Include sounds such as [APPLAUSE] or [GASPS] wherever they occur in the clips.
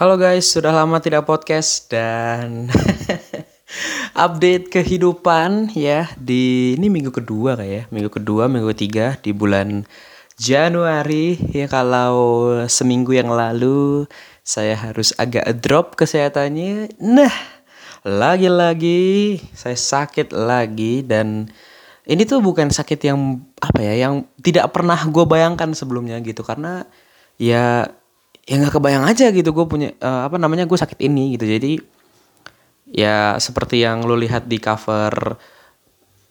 Halo guys, sudah lama tidak podcast dan [LAUGHS] update kehidupan ya di ini minggu kedua kayak ya, minggu kedua, minggu ketiga di bulan Januari ya. Kalau seminggu yang lalu saya harus agak drop kesehatannya. Nah, lagi-lagi saya sakit lagi dan ini tuh bukan sakit yang apa ya, yang tidak pernah gue bayangkan sebelumnya gitu. Karena ya ya nggak kebayang aja gitu gue punya uh, apa namanya gue sakit ini gitu. Jadi ya seperti yang lo lihat di cover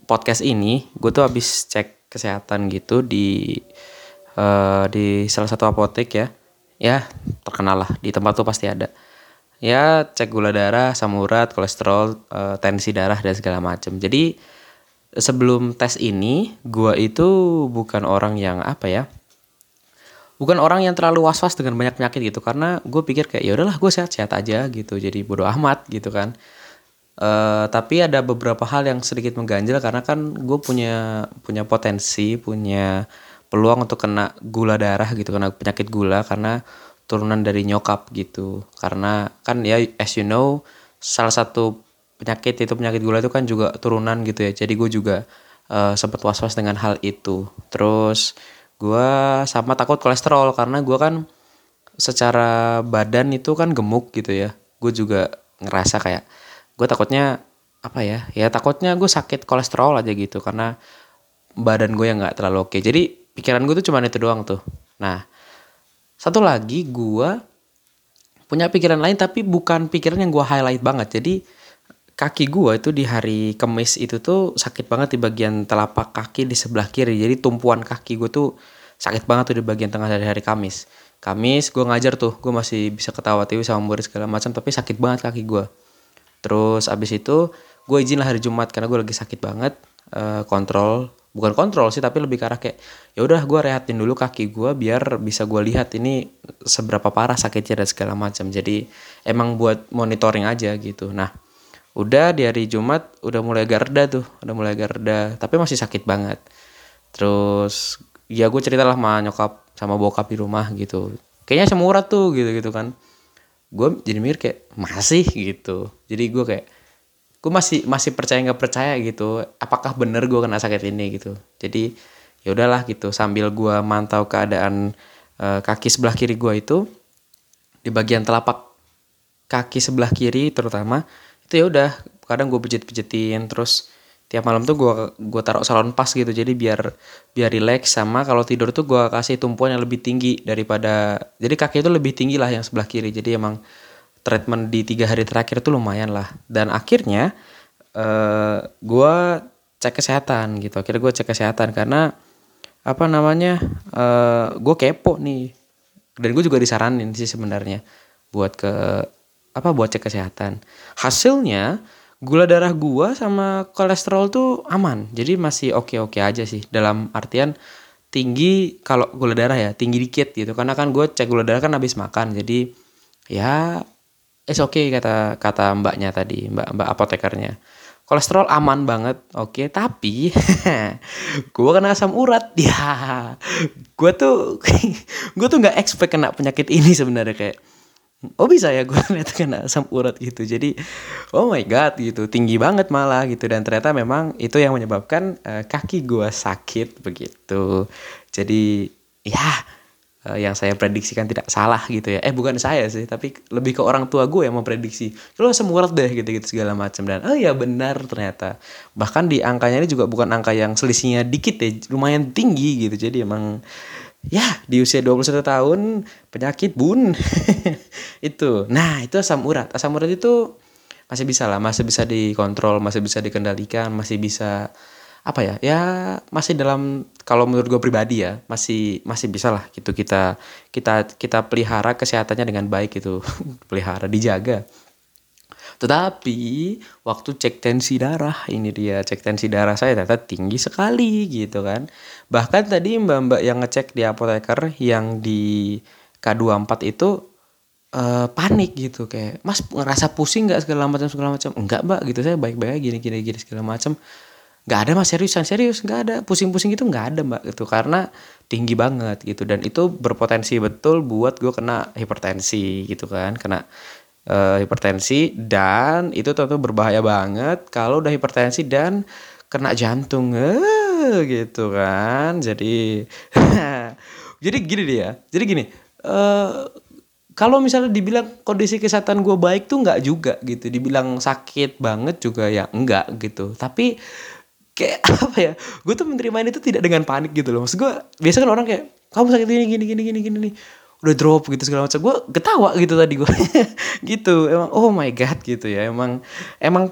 podcast ini gue tuh habis cek kesehatan gitu di uh, di salah satu apotek ya. Ya terkenal lah di tempat tuh pasti ada. Ya cek gula darah asam urat kolesterol uh, tensi darah dan segala macam jadi sebelum tes ini gue itu bukan orang yang apa ya bukan orang yang terlalu was-was dengan banyak penyakit gitu karena gue pikir kayak ya udahlah gue sehat-sehat aja gitu. Jadi bodoh amat gitu kan. Uh, tapi ada beberapa hal yang sedikit mengganjal karena kan gue punya punya potensi punya peluang untuk kena gula darah gitu kena penyakit gula karena turunan dari nyokap gitu. Karena kan ya as you know salah satu penyakit itu penyakit gula itu kan juga turunan gitu ya. Jadi gue juga uh, sempat was-was dengan hal itu. Terus gue sama takut kolesterol karena gue kan secara badan itu kan gemuk gitu ya. Gue juga ngerasa kayak gue takutnya apa ya? Ya takutnya gue sakit kolesterol aja gitu karena badan gue yang nggak terlalu oke. Jadi pikiran gue tuh cuma itu doang tuh. Nah satu lagi gue punya pikiran lain tapi bukan pikiran yang gue highlight banget. Jadi kaki gue itu di hari kemis itu tuh sakit banget di bagian telapak kaki di sebelah kiri. Jadi tumpuan kaki gue tuh sakit banget tuh di bagian tengah dari hari kamis. Kamis gue ngajar tuh gue masih bisa ketawa TV sama murid segala macam tapi sakit banget kaki gue terus abis itu gue izin lah hari jumat karena gue lagi sakit banget uh, kontrol bukan kontrol sih tapi lebih ke arah kayak ya udah gue rehatin dulu kaki gue biar bisa gue lihat ini seberapa parah sakitnya dan segala macam. Jadi emang buat monitoring aja gitu. Nah udah di hari Jumat udah mulai garda tuh udah mulai garda tapi masih sakit banget. Terus ya gue cerita lah sama nyokap sama bokap di rumah gitu. Kayaknya semurat tuh gitu gitu kan. Gue jadi mikir kayak masih? gitu. Jadi gue kayak gue masih masih percaya nggak percaya gitu apakah bener gue kena sakit ini gitu. Jadi ya udahlah gitu sambil gue mantau keadaan e, kaki sebelah kiri gue itu di bagian telapak kaki sebelah kiri terutama itu ya udah kadang gue pijet-pijetin terus tiap malam tuh gue gue taruh salon pas gitu jadi biar biar relax sama kalau tidur tuh gue kasih tumpuan yang lebih tinggi daripada jadi kaki itu lebih tinggi lah yang sebelah kiri jadi emang treatment di tiga hari terakhir tuh lumayan lah. Dan akhirnya uh, eh, gue cek kesehatan gitu akhirnya gue cek kesehatan karena apa namanya uh, gue kepo nih. Dan gue juga disaranin sih sebenarnya buat ke apa buat cek kesehatan. Hasilnya gula darah gua sama kolesterol tuh aman. Jadi masih oke-oke aja sih. Dalam artian tinggi kalau gula darah ya tinggi dikit gitu. Karena kan gue cek gula darah kan habis makan. Jadi ya es oke okay, kata kata mbaknya tadi mbak mbak apotekernya. Kolesterol aman banget oke. Okay, tapi [LAUGHS] gue kena asam urat. [LAUGHS] Ya gue tuh [LAUGHS] gue tuh nggak expect kena penyakit ini sebenarnya kayak oh bisa ya gue ternyata [LAUGHS] kena asam urat gitu. Jadi oh my god gitu. Tinggi banget malah gitu. Dan ternyata memang itu yang menyebabkan uh, kaki gue sakit begitu. Jadi ya uh, yang saya prediksikan tidak salah gitu ya. Eh bukan saya sih tapi lebih ke orang tua gue yang memprediksi lo asam urat deh gitu gitu segala macam. Dan oh ya benar ternyata. Bahkan di angkanya ini juga bukan angka yang selisihnya dikit ya lumayan tinggi gitu. Jadi emang ya di usia 21 tahun penyakit bun. [LAUGHS] Itu. Nah itu asam urat. Asam urat itu masih bisa lah masih bisa dikontrol masih bisa dikendalikan masih bisa apa ya ya masih dalam kalau menurut gue pribadi ya masih masih bisa lah gitu kita kita kita pelihara kesehatannya dengan baik itu [LAUGHS] pelihara dijaga tetapi waktu cek tensi darah ini dia cek tensi darah saya ternyata tinggi sekali gitu kan. Bahkan tadi mbak-mbak yang ngecek di apoteker yang di K24 itu uh, panik gitu kayak Mas ngerasa pusing nggak segala macam segala macam? Enggak mbak gitu saya baik-baik gini gini gini segala macam. Nggak ada mas seriusan? Serius nggak ada. Pusing-pusing itu nggak ada mbak itu karena tinggi banget gitu. Dan itu berpotensi betul buat gue kena hipertensi gitu kan kena uh, hipertensi dan itu tentu berbahaya banget kalau udah hipertensi dan kena jantung. Uh, gitu kan. Jadi [LAUGHS] jadi gini dia. Jadi gini uh, kalau misalnya dibilang kondisi kesehatan gue baik tuh nggak juga gitu. Dibilang sakit banget juga ya enggak gitu. Tapi kayak [LAUGHS] apa ya gue tuh menerima ini tuh tidak dengan panik gitu loh. Maksud gue biasa kan orang kayak kamu sakit ini gini gini gini gini nih udah drop gitu segala macam. Gue ketawa gitu tadi gue [LAUGHS] gitu. Emang oh my god gitu ya. Emang emang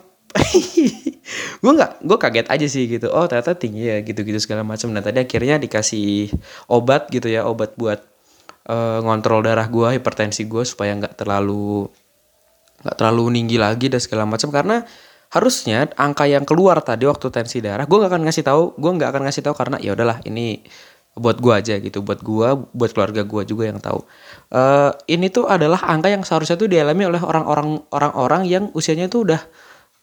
[LAUGHS] gue nggak gue kaget aja sih gitu. Oh ternyata tinggi ya gitu gitu segala macam. Dan tadi akhirnya dikasih obat gitu ya obat buat uh, ngontrol darah gue hipertensi gue supaya nggak terlalu nggak terlalu tinggi lagi dan segala macam. Karena harusnya angka yang keluar tadi waktu tensi darah gue gak akan ngasih tahu gue nggak akan ngasih tahu karena ya udahlah ini buat gue aja gitu buat gue buat keluarga gue juga yang tahu. Uh, ini tuh adalah angka yang seharusnya tuh dialami oleh orang-orang orang-orang yang usianya tuh udah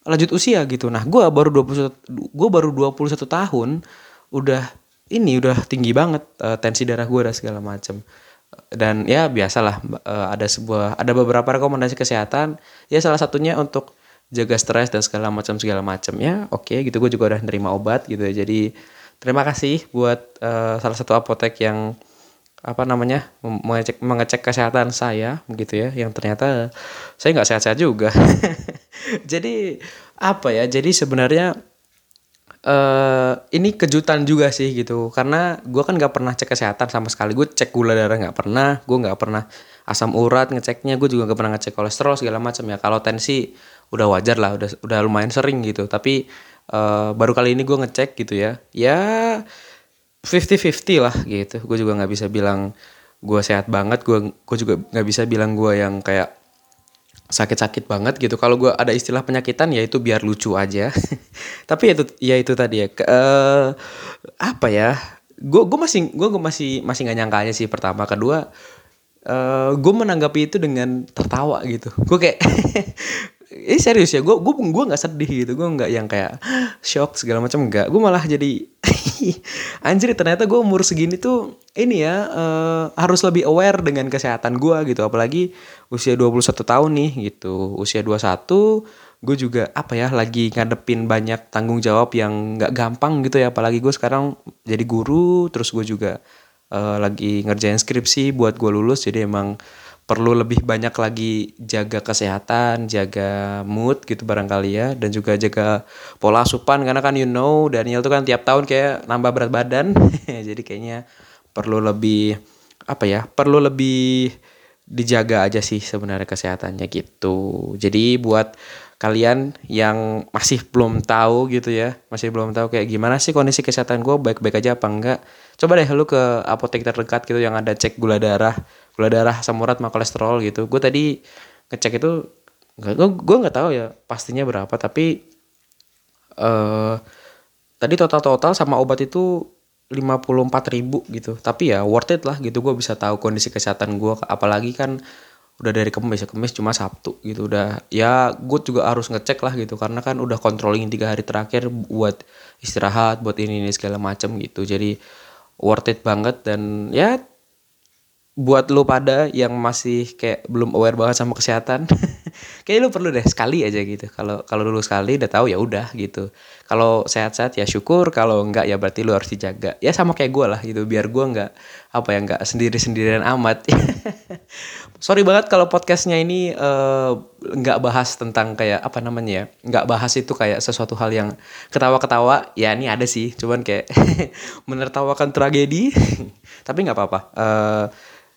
lanjut usia gitu. Nah gue baru 21 gue baru 21 tahun udah ini udah tinggi banget uh, tensi darah gue dan segala macam dan ya biasalah uh, ada sebuah ada beberapa rekomendasi kesehatan. Ya salah satunya untuk jaga stres dan segala macam segala macam ya oke okay, gitu gue juga udah nerima obat gitu ya. Jadi terima kasih buat uh, salah satu apotek yang apa namanya mengecek mengecek kesehatan saya gitu ya yang ternyata saya nggak sehat-sehat juga. [LAUGHS] Jadi apa ya jadi sebenarnya uh, ini kejutan juga sih gitu. Karena gue kan nggak pernah cek kesehatan sama sekali. Gue cek gula darah nggak pernah gue nggak pernah asam urat ngeceknya gue juga nggak pernah ngecek kolesterol segala macam. Ya kalau tensi udah wajar lah udah udah lumayan sering gitu. Tapi uh, baru kali ini gue ngecek gitu ya. Ya 50-50 lah gitu. Gue juga nggak bisa bilang gue sehat banget. Gue gue juga nggak bisa bilang gue yang kayak sakit-sakit banget gitu. Kalau gue ada istilah penyakitan ya itu biar lucu aja. [LAUGHS] Tapi itu ya itu tadi ya. Ke, uh, apa ya? Gue gue masih gue masih masih nggak nyangka aja sih pertama. Kedua uh, gue menanggapi itu dengan tertawa gitu. Gue kayak [LAUGHS] ini serius ya gue gue gue nggak sedih gitu. Gue nggak yang kayak [GASPS] shock segala macam enggak gue malah jadi [LAUGHS] anjir ternyata gue umur segini tuh ini ya uh, harus lebih aware dengan kesehatan gue gitu. Apalagi usia 21 tahun nih gitu. Usia 21 gue juga apa ya lagi ngadepin banyak tanggung jawab yang nggak gampang gitu ya. Apalagi gue sekarang jadi guru terus gue juga uh, lagi ngerjain skripsi buat gue lulus. Jadi emang perlu lebih banyak lagi jaga kesehatan, jaga mood gitu barangkali ya dan juga jaga pola asupan karena kan you know Daniel tuh kan tiap tahun kayak nambah berat badan. [LAUGHS] Jadi kayaknya perlu lebih apa ya? Perlu lebih dijaga aja sih sebenarnya kesehatannya gitu. Jadi buat kalian yang masih belum tahu gitu ya, masih belum tahu kayak gimana sih kondisi kesehatan gue baik-baik aja apa enggak? Coba deh lu ke apotek terdekat gitu yang ada cek gula darah gula darah asam urat sama kolesterol gitu. Gue tadi ngecek itu gue nggak tahu ya pastinya berapa tapi uh, tadi total total sama obat itu lima puluh empat ribu gitu. Tapi ya worth it lah gitu gue bisa tahu kondisi kesehatan gue apalagi kan udah dari kemis ya kemis cuma sabtu gitu. Udah ya gue juga harus ngecek lah gitu karena kan udah controlling tiga hari terakhir buat istirahat buat ini ini segala macem gitu. Jadi worth it banget dan ya buat lu pada yang masih kayak belum aware banget sama kesehatan [LAUGHS] kayak lu perlu deh sekali aja gitu. Kalau kalau dulu sekali udah tahu ya udah gitu. Kalau sehat-sehat ya syukur kalau enggak ya berarti lu harus dijaga. Ya sama kayak gue lah gitu biar gue enggak apa ya enggak sendiri sendirian amat. [LAUGHS] Sorry banget kalau podcastnya ini uh, nggak bahas tentang kayak apa namanya ya nggak bahas itu kayak sesuatu hal yang ketawa-ketawa. Ya ini ada sih cuman kayak [LAUGHS] menertawakan tragedi. Tapi nggak apa-apa. Uh,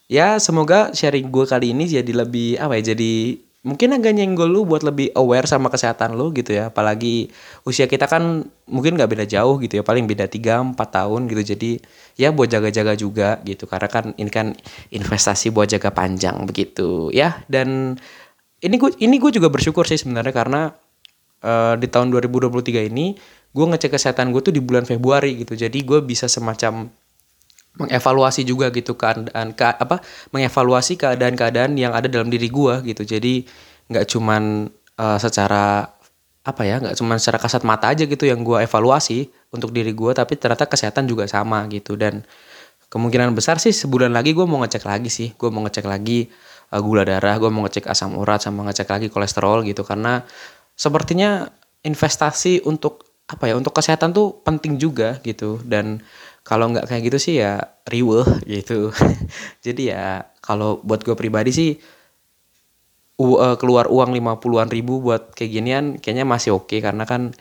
ya semoga sharing gue kali ini jadi lebih apa ya jadi mungkin agak nyenggol lu buat lebih aware sama kesehatan lu gitu ya. Apalagi usia kita kan mungkin nggak beda jauh gitu ya paling beda 3 4 tahun gitu. Jadi ya buat jaga-jaga juga gitu. Karena kan ini kan investasi buat jaga panjang begitu ya. Dan ini gue ini gue juga bersyukur sih sebenarnya karena uh, di tahun 2023 ini gue ngecek kesehatan gue tuh di bulan Februari gitu. Jadi gue bisa semacam mengevaluasi juga gitu keadaan ke, apa mengevaluasi keadaan-keadaan yang ada dalam diri gua gitu. Jadi nggak cuman uh, secara apa ya nggak cuma secara kasat mata aja gitu yang gue evaluasi untuk diri gue tapi ternyata kesehatan juga sama gitu. Dan kemungkinan besar sih sebulan lagi gue mau ngecek lagi sih. Gue mau ngecek lagi uh, gula darah gue mau ngecek asam urat sama ngecek lagi kolesterol gitu. Karena sepertinya investasi untuk apa ya untuk kesehatan tuh penting juga gitu. Dan kalau nggak kayak gitu sih ya riweh gitu. [LAUGHS] Jadi ya kalau buat gue pribadi sih uh, keluar uang 50-an ribu buat kayak ginian kayaknya masih oke. Okay, karena kan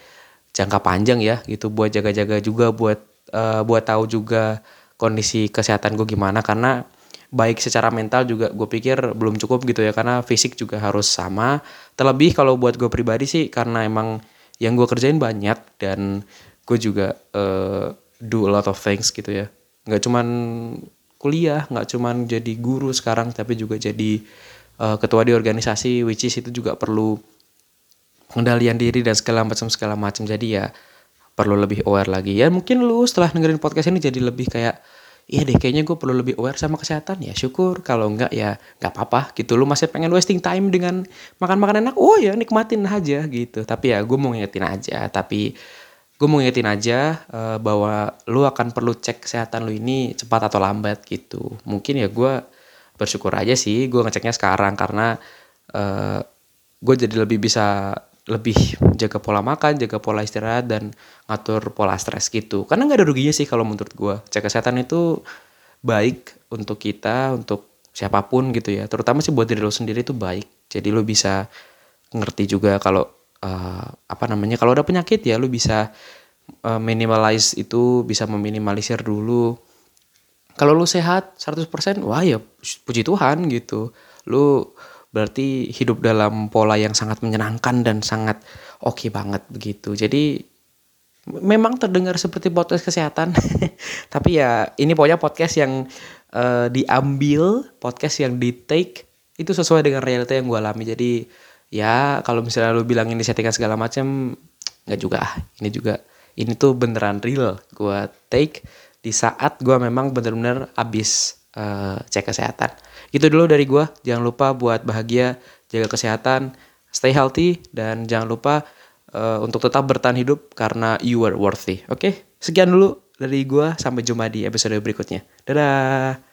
jangka panjang ya gitu. Buat jaga-jaga juga buat uh, buat tahu juga kondisi kesehatan gue gimana. Karena baik secara mental juga gue pikir belum cukup gitu ya. Karena fisik juga harus sama. Terlebih kalau buat gue pribadi sih karena emang yang gue kerjain banyak dan gue juga uh, do a lot of things gitu ya. Nggak cuman kuliah nggak cuman jadi guru sekarang tapi juga jadi uh, ketua di organisasi which is itu juga perlu pengendalian diri dan segala macam segala macam. Jadi ya perlu lebih aware lagi. Ya mungkin lu setelah dengerin podcast ini jadi lebih kayak iya deh kayaknya gue perlu lebih aware sama kesehatan. Ya syukur. Kalau enggak ya nggak apa-apa gitu. Lu masih pengen wasting time dengan makan makan enak oh ya nikmatin aja gitu. Tapi ya gue mau ngingetin aja. Tapi gue mau ngingetin aja uh, bahwa lu akan perlu cek kesehatan lu ini cepat atau lambat gitu mungkin ya gue bersyukur aja sih gue ngeceknya sekarang karena uh, eh, gue jadi lebih bisa lebih jaga pola makan, jaga pola istirahat dan ngatur pola stres gitu. Karena nggak ada ruginya sih kalau menurut gue. Cek kesehatan itu baik untuk kita, untuk siapa pun gitu ya. Terutama sih buat diri lo sendiri itu baik. Jadi lo bisa ngerti juga kalau uh, apa namanya kalau ada penyakit ya lo bisa uh, minimalize itu, bisa meminimalisir dulu. Kalau lu sehat 100% wah ya puji Tuhan gitu. Lu berarti hidup dalam pola yang sangat menyenangkan dan sangat oke okay banget begitu. Jadi memang terdengar seperti podcast kesehatan [LAUGHS] tapi ya ini pokoknya podcast yang uh, diambil podcast yang di take itu sesuai dengan realita yang gue alami. Jadi ya kalau misalnya lu bilang ini settingan segala macam nggak juga ini juga ini tuh beneran real gue take di saat gue memang bener-bener abis uh, cek kesehatan. Itu dulu dari gue. Jangan lupa buat bahagia, jaga kesehatan, stay healthy, dan jangan lupa uh, untuk tetap bertahan hidup karena you are worthy. Oke, okay? sekian dulu dari gue. Sampai jumpa di episode berikutnya. Dadah.